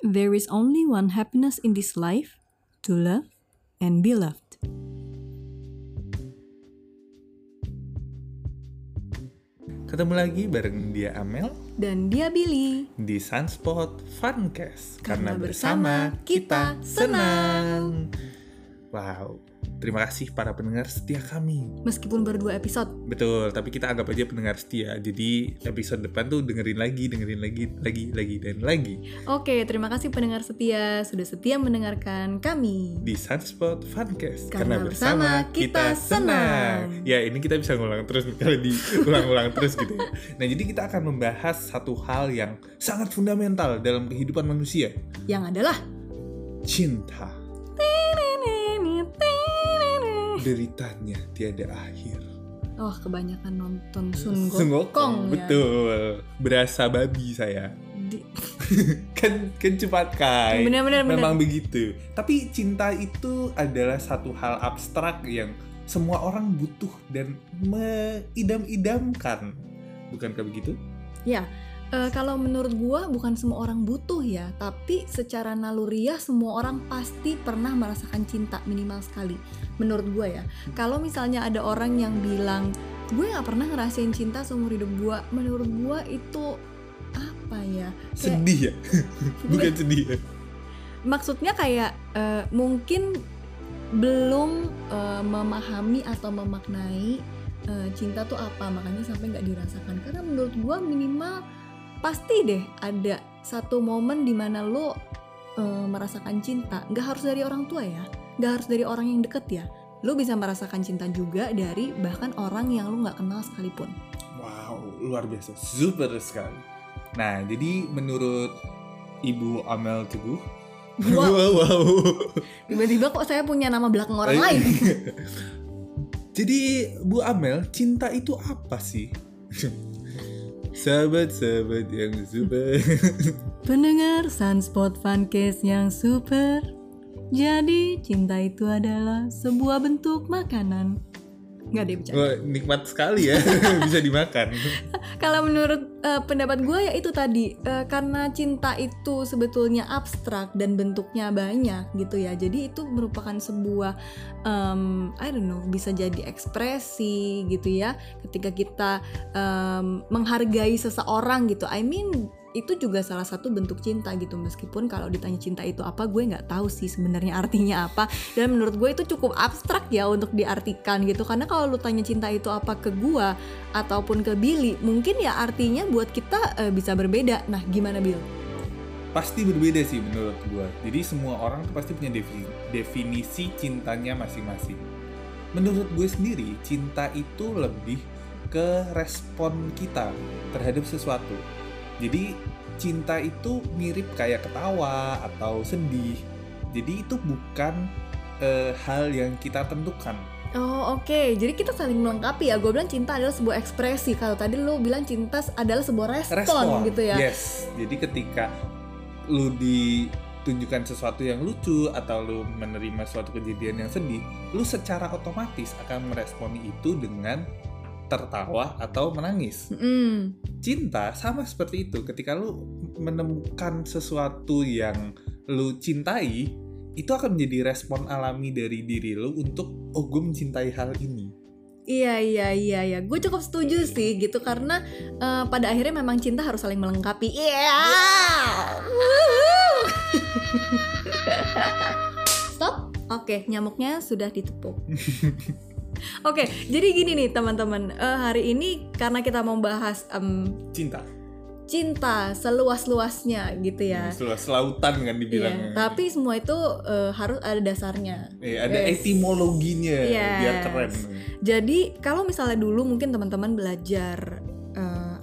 There is only one happiness in this life to love and be loved. Ketemu lagi bareng dia Amel Dan dia Billy. di Sunspot Funcast Karena bersama kita senang. Wow, terima kasih para pendengar setia kami. Meskipun baru dua episode. Betul, tapi kita anggap aja pendengar setia. Jadi episode depan tuh dengerin lagi, dengerin lagi, lagi, lagi, dan lagi Oke, terima kasih pendengar setia sudah setia mendengarkan kami. di Sunspot Funcast. Karena bersama kita senang. Ya, ini kita bisa ngulang terus kalau diulang-ulang terus gitu ya. Nah, jadi kita akan membahas satu hal yang sangat fundamental dalam kehidupan manusia, Yang adalah cinta. Deritanya tiada akhir. Oh, kebanyakan nonton Sun Sun Gokong. ya. betul. Berasa babi saya. Di- kan kan cepat kai. Benar-benar, benar. Memang begitu. Tapi cinta itu adalah satu hal abstrak yang semua orang butuh dan mengidam-idamkan. Bukankah begitu? Ya, eh, kalau menurut gua bukan semua orang butuh ya, tapi secara naluriah semua orang pasti pernah merasakan cinta minimal sekali. Menurut gua ya, kalau misalnya ada orang yang bilang gue nggak pernah ngerasain cinta seumur hidup gua, menurut gua itu apa ya? Kayak- Sedih ya? Bukan sedih ya? maksudnya kayak eh, mungkin belum eh, memahami atau memaknai cinta tuh apa makanya sampai nggak dirasakan karena menurut gua minimal pasti deh ada satu momen di mana lo eh, merasakan cinta nggak harus dari orang tua ya nggak harus dari orang yang deket ya lo bisa merasakan cinta juga dari bahkan orang yang lo nggak kenal sekalipun Wow, luar biasa. Super sekali. Nah, jadi menurut Ibu Amel Teguh, Wow. wow, tiba-tiba kok saya punya nama belakang orang Eh, lain Jadi Bu Amel, cinta itu apa sih? Sahabat-sahabat yang super. Pendengar Sunspot Funcast yang super Jadi cinta itu adalah sebuah bentuk makanan Nggak deh bercanda. Wah, nikmat sekali ya, bisa dimakan. Kalau menurut eh, pendapat gue ya itu tadi eh, Karena cinta itu sebetulnya abstrak dan bentuknya banyak gitu ya. Jadi itu merupakan sebuah em, I don't know bisa jadi ekspresi gitu ya. Ketika kita em, menghargai seseorang gitu. I mean itu juga salah satu bentuk cinta gitu meskipun kalau ditanya cinta itu apa gue nggak tahu sih sebenarnya artinya apa dan menurut gue itu cukup abstrak ya untuk diartikan gitu karena kalau lu tanya cinta itu apa ke gue ataupun ke Billy mungkin ya artinya buat kita eh, bisa berbeda nah gimana Bill? Pasti berbeda sih menurut gua. Jadi semua orang tuh pasti punya defi- definisi cintanya masing-masing. Menurut gue sendiri, cinta itu lebih ke respon kita terhadap sesuatu. Jadi cinta itu mirip kayak ketawa atau sedih. Jadi itu bukan eh, hal yang kita tentukan. Oh oke, jadi kita saling melengkapi ya. Gue bilang cinta adalah sebuah ekspresi. Kalau tadi lu bilang cinta adalah sebuah respon, gitu ya. Yes. Jadi ketika lu ditunjukkan sesuatu yang lucu atau lu menerima suatu kejadian yang sedih, lu secara otomatis akan meresponi itu dengan tertawa atau menangis. Mm. Cinta sama seperti itu. Ketika lu menemukan sesuatu yang lu cintai, itu akan menjadi respon alami dari diri lu untuk oh gue mencintai hal ini. Iya iya iya iya, gue cukup setuju sih gitu karena eh, pada akhirnya memang cinta harus saling melengkapi. Iya. Stop. Oke, nyamuknya sudah ditepuk. Oke, jadi gini nih teman-teman, Eh, hari ini karena kita mau bahas em, Cinta. cinta seluas-luasnya gitu ya. Seluas lautan kan Iya, dibilangnya. tapi semua itu eh, harus ada dasarnya. Eh, ada Yes. etimologinya biar Yes. keren. Jadi kalau misalnya dulu mungkin teman-teman belajar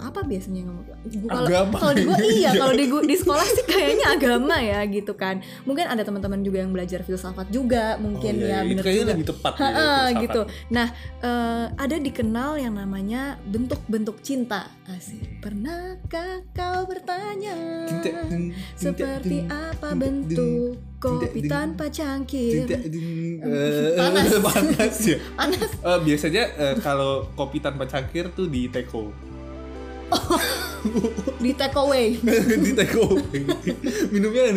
apa biasanya ngomong? Gua- Kalau di gua iya, kalau di gua- di sekolah sih kayaknya agama ya gitu kan. Mungkin ada teman-teman juga yang belajar filsafat juga mungkin Oh, iya, ya itu bener kayaknya juga. lebih tepat ya, Ha-ha, filsafat. gitu. Nah, eh, ada dikenal yang namanya bentuk-bentuk cinta. Asik. Pernahkah kau bertanya seperti apa bentuk kopi tanpa cangkir? Eh, eh, panas. panas ya. Panas. Biasanya kalau kopi tanpa cangkir tuh di teko. di take away. Di take away. Minumnya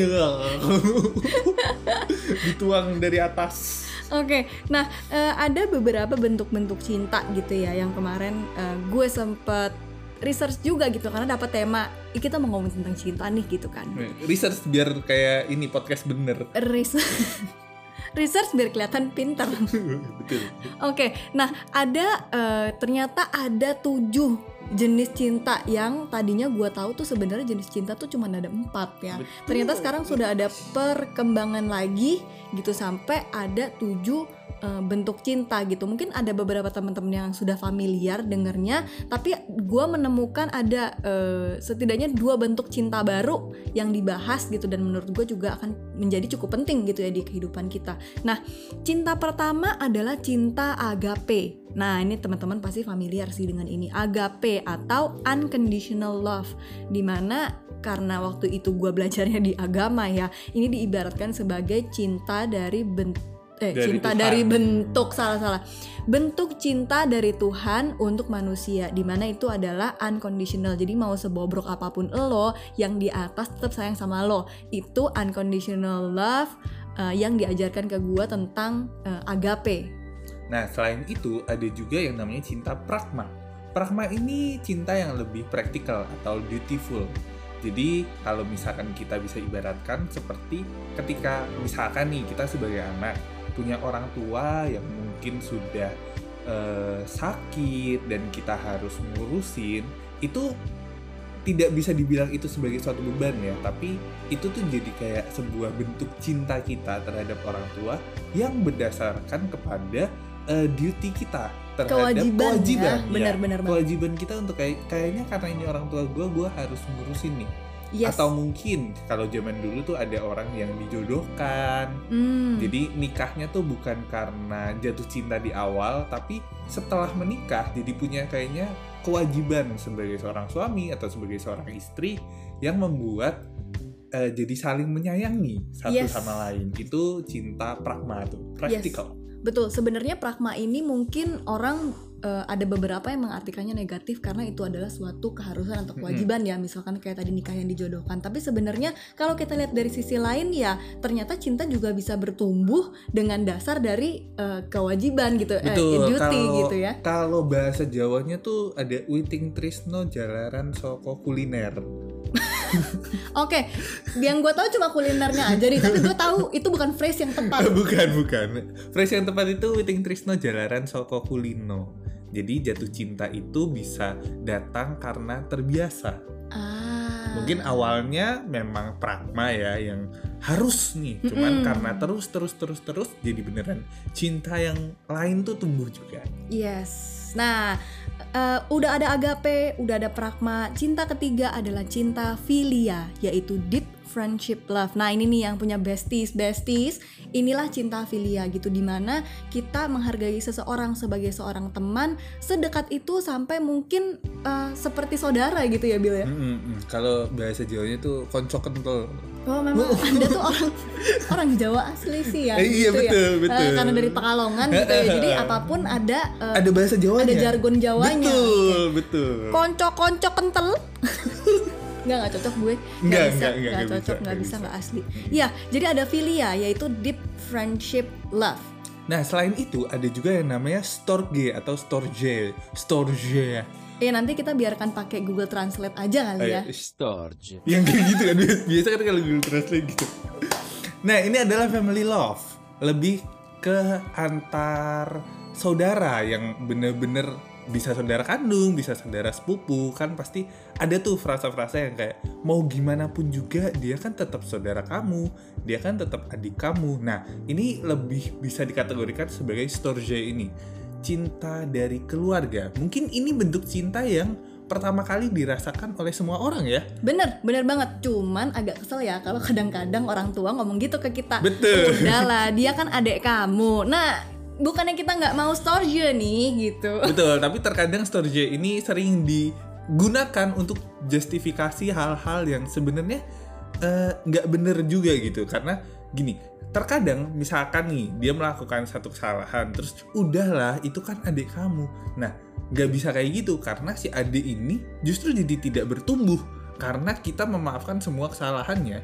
dituang dari atas. Oke, nah eh, ada beberapa bentuk-bentuk cinta gitu ya yang kemarin eh, gue sempet research juga gitu karena dapat tema "Ih, kita mau ngomong tentang cinta nih gitu kan. research biar kayak ini podcast bener. Research research biar kelihatan pinter. betul Oke, nah ada eh, ternyata ada tujuh jenis cinta yang tadinya gua tahu tuh sebenarnya jenis cinta tuh cuma ada empat ya. Betul. Ternyata sekarang sudah ada perkembangan lagi gitu sampai ada tujuh eh, bentuk cinta gitu. Mungkin ada beberapa teman-teman yang sudah familiar dengernya, tapi gua menemukan ada eh, setidaknya dua bentuk cinta baru yang dibahas gitu dan menurut gue juga akan menjadi cukup penting gitu ya di kehidupan kita. Nah, cinta pertama adalah cinta agape. Nah, ini teman-teman pasti familiar sih dengan ini. Agape atau unconditional love. Di mana karena waktu itu gue belajarnya di agama ya, ini diibaratkan sebagai cinta dari bentuk eh, Dari cinta Tuhan. dari bentuk salah-salah bentuk cinta dari Tuhan untuk manusia di mana itu adalah unconditional jadi mau sebobrok apa pun lo yang di atas tetap sayang sama lo itu unconditional love eh, yang diajarkan ke gue tentang eh, agape Nah, selain itu ada juga yang namanya cinta pragma. Pragma ini cinta yang lebih praktikal atau dutiful. Jadi, kalau misalkan kita bisa ibaratkan seperti ketika misalkan nih kita sebagai anak punya orang tua yang mungkin sudah eh, sakit dan kita harus ngurusin, itu tidak bisa dibilang itu sebagai suatu beban ya, tapi itu tuh jadi kayak sebuah bentuk cinta kita terhadap orang tua yang berdasarkan kepada eh, duty kita terhadap kewajiban, kewajiban. Ya benar-benar kewajiban kita untuk kayak kayaknya karena ini orang tua gue gue harus ngurusin nih yes. Atau mungkin kalau zaman dulu tuh ada orang yang dijodohkan. Hmm. jadi nikahnya tuh bukan karena jatuh cinta di awal tapi setelah menikah jadi punya kayaknya kewajiban sebagai seorang suami atau sebagai seorang istri yang membuat eh, jadi saling menyayangi satu Yes. sama lain. Itu cinta pragma tuh practical. Betul, sebenarnya pragma ini mungkin orang eh, ada beberapa yang mengartikannya negatif karena itu adalah suatu keharusan atau kewajiban ya, misalkan kayak tadi nikah yang dijodohkan. Tapi sebenarnya kalau kita lihat dari sisi lain ya, ternyata cinta juga bisa bertumbuh dengan dasar dari eh, kewajiban gitu, eh, Betul, duty kalau gitu ya. kalau bahasa Jawanya tuh ada witing trisno jalaran soko kuliner. Oke, yang gue tahu cuma kulinernya aja nih, tapi gue tahu itu bukan phrase yang tepat. bukan, bukan. Phrase yang tepat itu witing trisno jalaran soko kulino. Jadi jatuh cinta itu bisa datang karena terbiasa. Ah. Mungkin awalnya memang pragma ya yang harus nih, cuman Mm-mm. karena terus terus terus terus jadi beneran cinta yang lain tuh tumbuh juga. Yes. Nah, eh, udah ada agape, udah ada pragma. Cinta ketiga adalah cinta filia, yaitu deep friendship love. Nah, ini nih yang punya besties, besties. Inilah cinta filia gitu di mana kita menghargai seseorang sebagai seorang teman sedekat itu sampai mungkin eh, seperti saudara gitu ya, Bill ya. Mm-mm-mm. Kalau bahasa Jawanya tuh konco kental. Oh, memang Anda tuh orang orang Jawa asli sih ya. Eh, iya, gitu ya. betul, Eh, betul. karena dari Pekalongan gitu ya. Jadi apa pun ada eh, Ada bahasa Jawanya. ada jargon Jawanya. Betul, betul. konco-konco kental nggak nggak cocok gue Nggak, bisa nggak, nggak, nggak nggak cocok bisa, nggak nggak bisa bisa. nggak asli ya jadi ada filia yaitu deep friendship love Nah, selain itu ada juga yang namanya storge atau storge. Storge. Ya nanti kita biarkan pakai Google Translate aja kali ya Ayo, Storge. yang kayak gitu kan biasa kan kalau Google Translate gitu. Nah, ini adalah family love. Lebih ke antar saudara yang bener-bener bisa saudara kandung, bisa saudara sepupu, kan pasti ada tuh frasa-frasa yang kayak mau gimana pun juga dia kan tetap saudara kamu, dia kan tetap adik kamu. Nah, ini lebih bisa dikategorikan sebagai storge ini. Cinta dari keluarga. Mungkin ini bentuk cinta yang pertama kali dirasakan oleh semua orang ya. bener bener banget cuman agak kesel ya kalau kadang-kadang orang tua ngomong gitu ke kita Betul. udahlah dia kan adik kamu nah bukannya kita nggak mau storge nih gitu Betul, tapi terkadang storge ini sering digunakan untuk justifikasi hal-hal yang sebenarnya eh, nggak bener juga gitu. Karena gini, terkadang misalkan nih dia melakukan satu kesalahan, terus udahlah itu kan adik kamu. Nah, nggak bisa kayak gitu karena si adik ini justru jadi tidak bertumbuh karena kita memaafkan semua kesalahannya.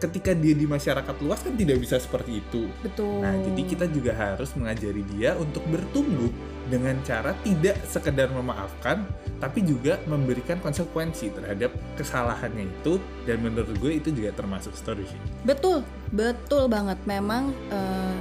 Ketika dia di masyarakat luas kan tidak bisa seperti itu. Betul. Nah jadi kita juga harus mengajari dia untuk bertumbuh dengan cara tidak sekedar memaafkan tapi juga memberikan konsekuensi terhadap kesalahannya itu dan menurut gue itu juga termasuk story sih. Betul betul banget. Memang uh,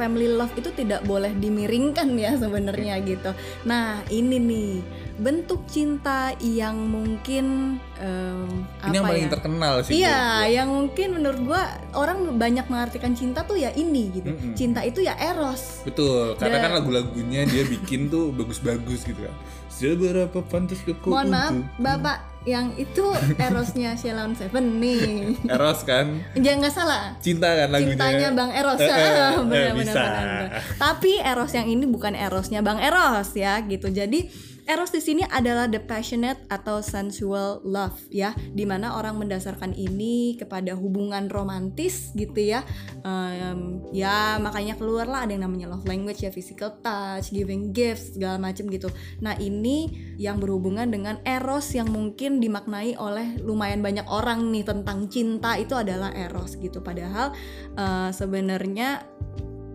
family love itu tidak boleh dimiringkan ya sebenarnya gitu. Nah ini nih bentuk cinta yang mungkin um, ini yang paling ya? terkenal sih. Iya, yang mungkin menurut gua orang banyak mengartikan cinta tuh ya ini gitu. Mm -hmm. Cinta itu ya eros. Betul, karena Dan, kan lagu-lagunya dia bikin tuh bagus-bagus gitu kan. Seberapa pantas kok Mohon maaf, Bapak yang itu erosnya Sheila Seven nih. Eros kan? Jangan nggak salah. Cinta kan lagunya. Cintanya Bang Eros. Eh, eh, benar, benar, benar. Tapi Eros yang ini bukan Erosnya Bang Eros ya gitu. Jadi Eros di sini adalah the passionate atau sensual love ya, di mana orang mendasarkan ini kepada hubungan romantis gitu ya. Um, ya makanya keluarlah ada yang namanya love language ya, physical touch, giving gifts segala macam gitu. Nah ini yang berhubungan dengan eros yang mungkin dimaknai oleh lumayan banyak orang nih tentang cinta itu adalah eros gitu. Padahal uh, sebenarnya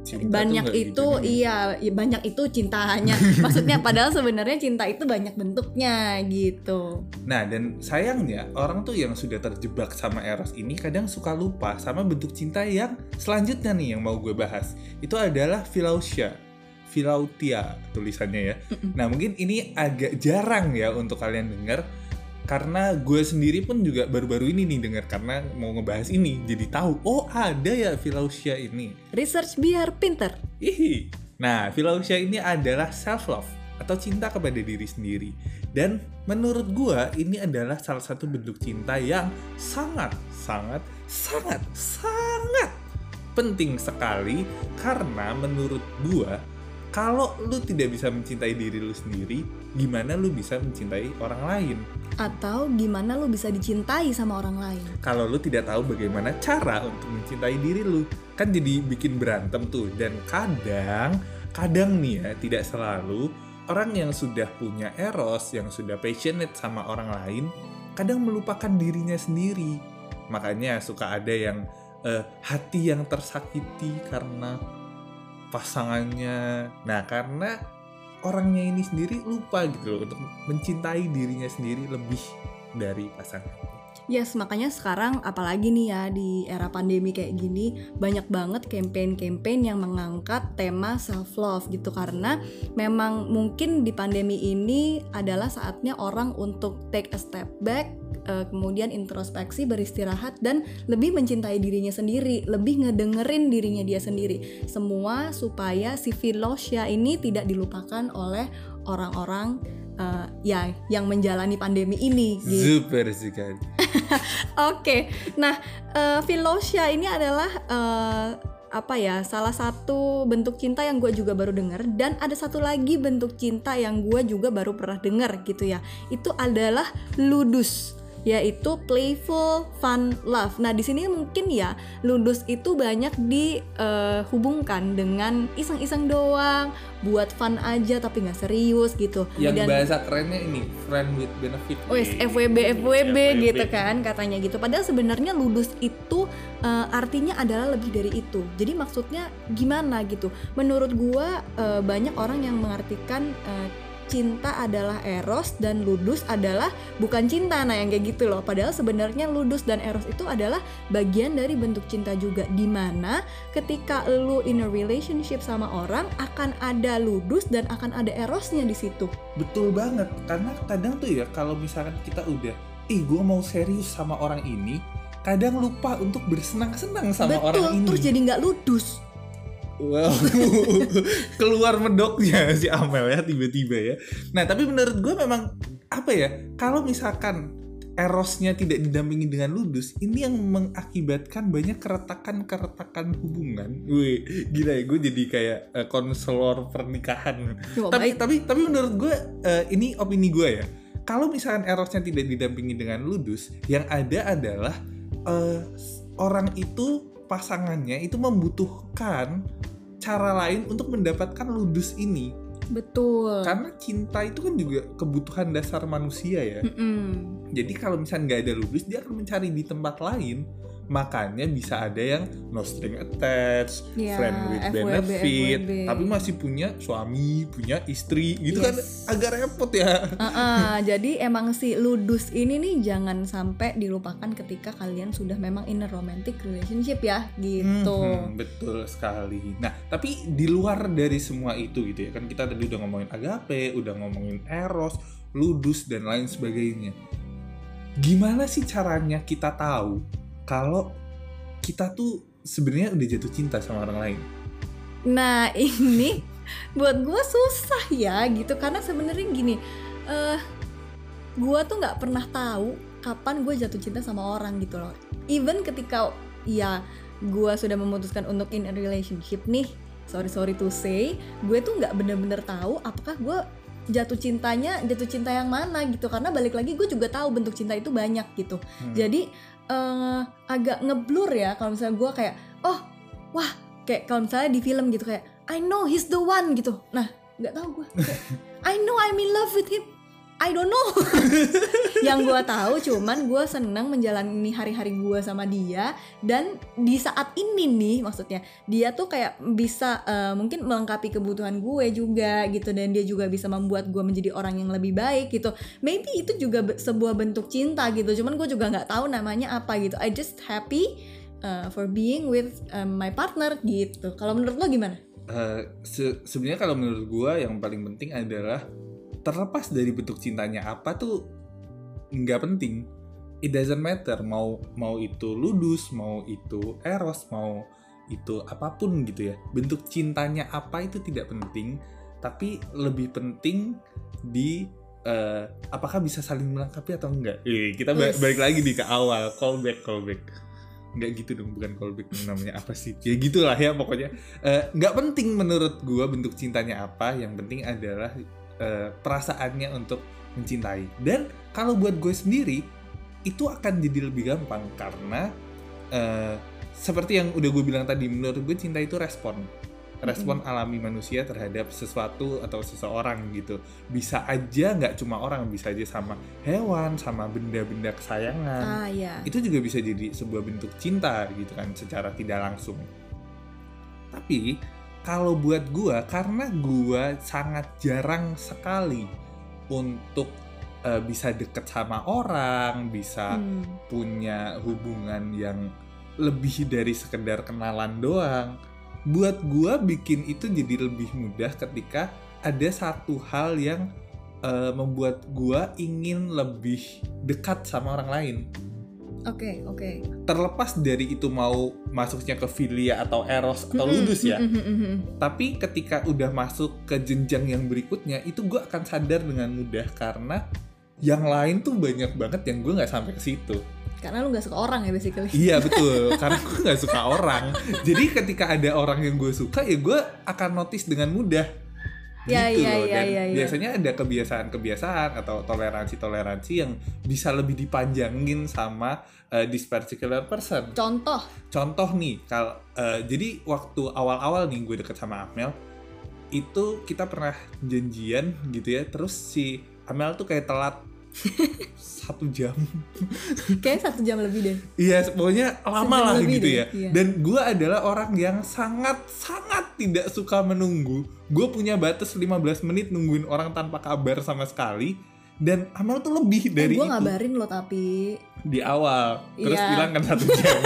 cinta banyak itu gitu, iya ya banyak itu cintanya maksudnya padahal sebenarnya cinta itu banyak bentuknya gitu. Nah dan sayangnya orang tuh yang sudah terjebak sama eros ini kadang suka lupa sama bentuk cinta yang selanjutnya nih yang mau gue bahas. Itu adalah philautia philautia tulisannya ya. Nah mungkin ini agak jarang ya untuk kalian dengar karena gue sendiri pun juga baru-baru ini nih dengar karena mau ngebahas ini jadi tahu oh ada ya Philautia ini. Research biar pinter. Ihi. nah Philautia ini adalah self love atau cinta kepada diri sendiri. Dan menurut gue ini adalah salah satu bentuk cinta yang sangat sangat sangat sangat penting sekali. Karena menurut gue kalau lu tidak bisa mencintai diri lu sendiri, gimana lu bisa mencintai orang lain? Atau gimana lu bisa dicintai sama orang lain? Kalau lu tidak tahu bagaimana cara untuk mencintai diri lu, kan jadi bikin berantem tuh. Dan kadang, kadang nih ya, tidak selalu orang yang sudah punya eros, yang sudah passionate sama orang lain, kadang melupakan dirinya sendiri. Makanya suka ada yang uh, hati yang tersakiti karena pasangannya. Nah, karena orangnya ini sendiri lupa gitu loh untuk mencintai dirinya sendiri lebih dari pasangan. Yes, makanya sekarang apalagi nih ya di era pandemi kayak gini banyak banget campaign-campaign yang mengangkat tema self love gitu. Karena memang mungkin di pandemi ini adalah saatnya orang untuk take a step back uh, kemudian introspeksi beristirahat dan lebih mencintai dirinya sendiri lebih ngedengerin dirinya dia sendiri. Semua supaya si Philosia ini tidak dilupakan oleh orang-orang uh, ya yang menjalani pandemi ini gitu. super sekali oke okay. nah uh, Philosia ini adalah uh, apa ya salah satu bentuk cinta yang gue juga baru dengar dan ada satu lagi bentuk cinta yang gue juga baru pernah dengar gitu ya itu adalah ludus yaitu playful fun love. Nah, di sini mungkin ya ludus itu banyak dihubungkan uh, dengan iseng-iseng doang, buat fun aja tapi nggak serius gitu. Yang Dan, bahasa kerennya ini friend with benefit. Wes FWB FWB gitu kan katanya gitu. Padahal sebenarnya ludus itu uh, artinya adalah lebih dari itu. Jadi maksudnya gimana gitu? Menurut gua uh, banyak orang yang mengartikan uh, cinta adalah eros dan ludus adalah bukan cinta. Nah yang kayak gitu loh. Padahal sebenarnya ludus dan eros itu adalah bagian dari bentuk cinta juga di mana ketika lu in a relationship sama orang akan ada ludus dan akan ada erosnya di situ. Betul banget. Karena kadang tuh ya kalau misalkan kita udah ih gue mau serius sama orang ini kadang lupa untuk bersenang-senang sama Betul, orang ini. terus jadi nggak ludus Wow, keluar medoknya si Amel ya tiba-tiba ya. Nah tapi menurut gue memang apa ya? Kalau misalkan erosnya tidak didampingi dengan ludus, ini yang mengakibatkan banyak keretakan-keretakan hubungan. Wih, gila ya gue jadi kayak uh, konselor pernikahan. Oh, tapi baik. tapi tapi menurut gue uh, ini opini gue ya. Kalau misalkan erosnya tidak didampingi dengan ludus, yang ada adalah uh, orang itu pasangannya itu membutuhkan cara lain untuk mendapatkan ludus ini. Betul. Karena cinta itu kan juga kebutuhan dasar manusia ya. Mm-mm. jadi kalau misalnya nggak ada ludus dia akan mencari di tempat lain makanya bisa ada yang no string attached Ya, friend with FWB, benefit FWB. tapi masih punya suami punya istri gitu kan Yes. agak repot ya Ah, ah, jadi emang si ludus ini nih jangan sampai dilupakan ketika kalian sudah memang in a romantic relationship ya gitu. Mhm, betul sekali. Nah, tapi di luar dari semua itu gitu ya kan kita tadi udah ngomongin agape, udah ngomongin eros, ludus dan lain sebagainya. Gimana sih caranya kita tahu kalau kita tuh sebenarnya udah jatuh cinta sama orang lain? Nah ini buat gue susah ya gitu karena sebenarnya gini, eh gue tuh nggak pernah tahu kapan gue jatuh cinta sama orang gitu loh. Even ketika ya gue sudah memutuskan untuk in a relationship nih, sorry sorry to say, gue tuh nggak bener-bener tahu apakah gue jatuh cintanya jatuh cinta yang mana gitu karena balik lagi gue juga tahu bentuk cinta itu banyak gitu. Hmm. Jadi eh, agak ngeblur ya kalau misalnya gue kayak oh wah kayak kalau misalnya di film gitu kayak I know he's the one gitu. Nah nggak tahu gue. I know I'm in love with him. I don't know. yang gue tahu cuman gue seneng menjalani hari-hari gue sama dia dan di saat ini nih maksudnya dia tuh kayak bisa eh, mungkin melengkapi kebutuhan gue juga gitu dan dia juga bisa membuat gue menjadi orang yang lebih baik gitu. Maybe itu juga sebuah bentuk cinta gitu cuman gue juga nggak tahu namanya apa gitu. I just happy uh, for being with um, my partner gitu. Kalau menurut lo gimana? Eh, se- sebenarnya kalau menurut gua yang paling penting adalah terlepas dari bentuk cintanya apa tuh nggak penting. It doesn't matter mau mau itu ludus mau itu eros mau itu apa pun gitu ya. Bentuk cintanya apa itu tidak penting tapi lebih penting di eh, apakah bisa saling melengkapi atau enggak. Eh, kita ba- balik lagi di ke awal callback callback. Nggak gitu dong bukan callback namanya apa sih? Ya gitulah ya pokoknya. Eh, nggak penting menurut gua bentuk cintanya apa yang penting adalah eh, perasaannya untuk mencintai. Dan kalau buat gue sendiri itu akan jadi lebih gampang karena eh, seperti yang udah gue bilang tadi menurut gue cinta itu respon. Respon alami manusia terhadap sesuatu atau seseorang gitu. Bisa aja nggak cuma orang bisa aja sama hewan sama benda-benda kesayangan. Ah ya itu juga bisa jadi sebuah bentuk cinta gitu kan secara tidak langsung. Tapi kalau buat gua karena gua sangat jarang sekali untuk eh, bisa deket sama orang bisa Hmm. punya hubungan yang lebih dari sekedar kenalan doang buat gua bikin itu jadi lebih mudah ketika ada satu hal yang eh, membuat gua ingin lebih dekat sama orang lain oke oke. Terlepas dari itu mau masuknya ke filia atau eros atau ludus ya Mm-mm, mm-mm. tapi ketika udah masuk ke jenjang yang berikutnya itu gue akan sadar dengan mudah karena yang lain tuh banyak banget yang gue nggak sampai ke situ. Karena lu nggak suka orang ya basically. Iya betul. Karena gue nggak suka orang. Jadi ketika ada orang yang gue suka ya gue akan notice dengan mudah Ya, gitu ya, loh. ya, dan ya, ya. biasanya ada kebiasaan-kebiasaan atau toleransi-toleransi yang bisa lebih dipanjangin sama uh, this particular person. Contoh. Contoh nih kalau eh, jadi waktu awal-awal nih gue deket sama Amel itu kita pernah janjian gitu ya terus si Amel tuh kayak telat satu jam. Kayak satu jam lebih deh. Iya pokoknya lama lah gitu deh, ya. iya. dan gue adalah orang yang sangat sangat tidak suka menunggu. Gue punya batas 15 menit nungguin orang tanpa kabar sama sekali. Dan Amel tuh lebih dari eh, gue ngabarin lo tapi. Di awal. Terus Iya. bilang kan satu jam.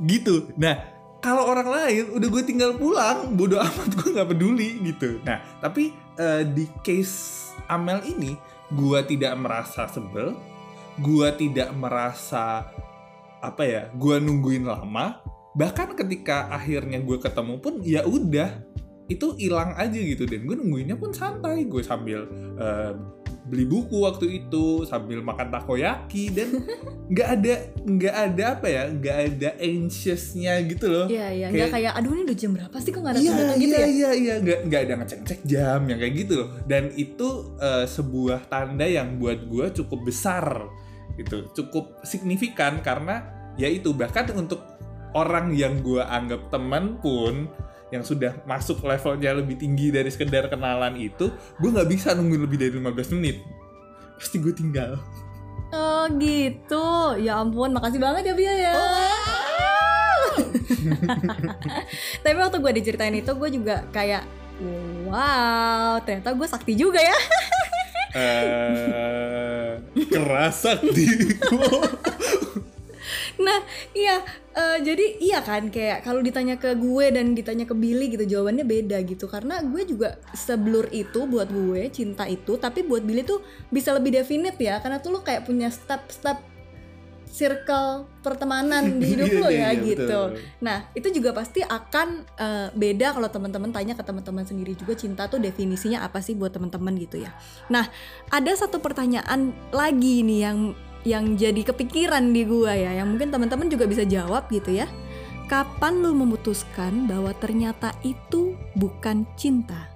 Gitu. Nah kalau orang lain udah gue tinggal pulang bodoh amat gue nggak peduli gitu. Nah tapi eh, di case Amel ini gue tidak merasa sebel. Gue tidak merasa apa ya gue nungguin lama. Bahkan ketika akhirnya gue ketemu pun ya udah. Itu hilang aja gitu dan gue nungguinnya pun santai. Gue sambil eh, beli buku waktu itu sambil makan takoyaki dan nggak ada nggak ada apa ya nggak ada anxiousnya gitu loh. Iya iya nggak kayak aduh ini udah jam berapa sih kok nggak ada Iya datang gitu iya ya? iya iya nggak nggak ada ngecek ngecek jam yang kayak gitu loh. Dan itu eh, sebuah tanda yang buat gue cukup besar gitu cukup signifikan karena ya itu bahkan untuk orang yang gue anggap teman pun yang sudah masuk levelnya lebih tinggi dari sekedar kenalan itu gue nggak bisa nungguin lebih dari 15 menit pasti gue tinggal Oh gitu, ya ampun, makasih banget ya Bia ya. Tapi waktu gue diceritain itu gue juga kayak wow, ternyata gue sakti juga ya. eh kerasa di Nah, iya, eh, jadi iya kan kayak kalau ditanya ke gue dan ditanya ke Billy gitu jawabannya beda gitu karena gue juga seblur itu buat gue cinta itu, tapi buat Billy tuh bisa lebih definite ya karena tuh lo kayak punya step-step circle pertemanan di hidup lo iya, ya iya, gitu. betul. Nah, itu juga pasti akan eh, beda kalau teman-teman tanya ke teman-teman sendiri juga cinta tuh definisinya apa sih buat teman-teman gitu ya. Nah, ada satu pertanyaan lagi nih yang yang jadi kepikiran di gua ya, yang mungkin teman-teman juga bisa jawab gitu ya. Kapan lu memutuskan bahwa ternyata itu bukan cinta?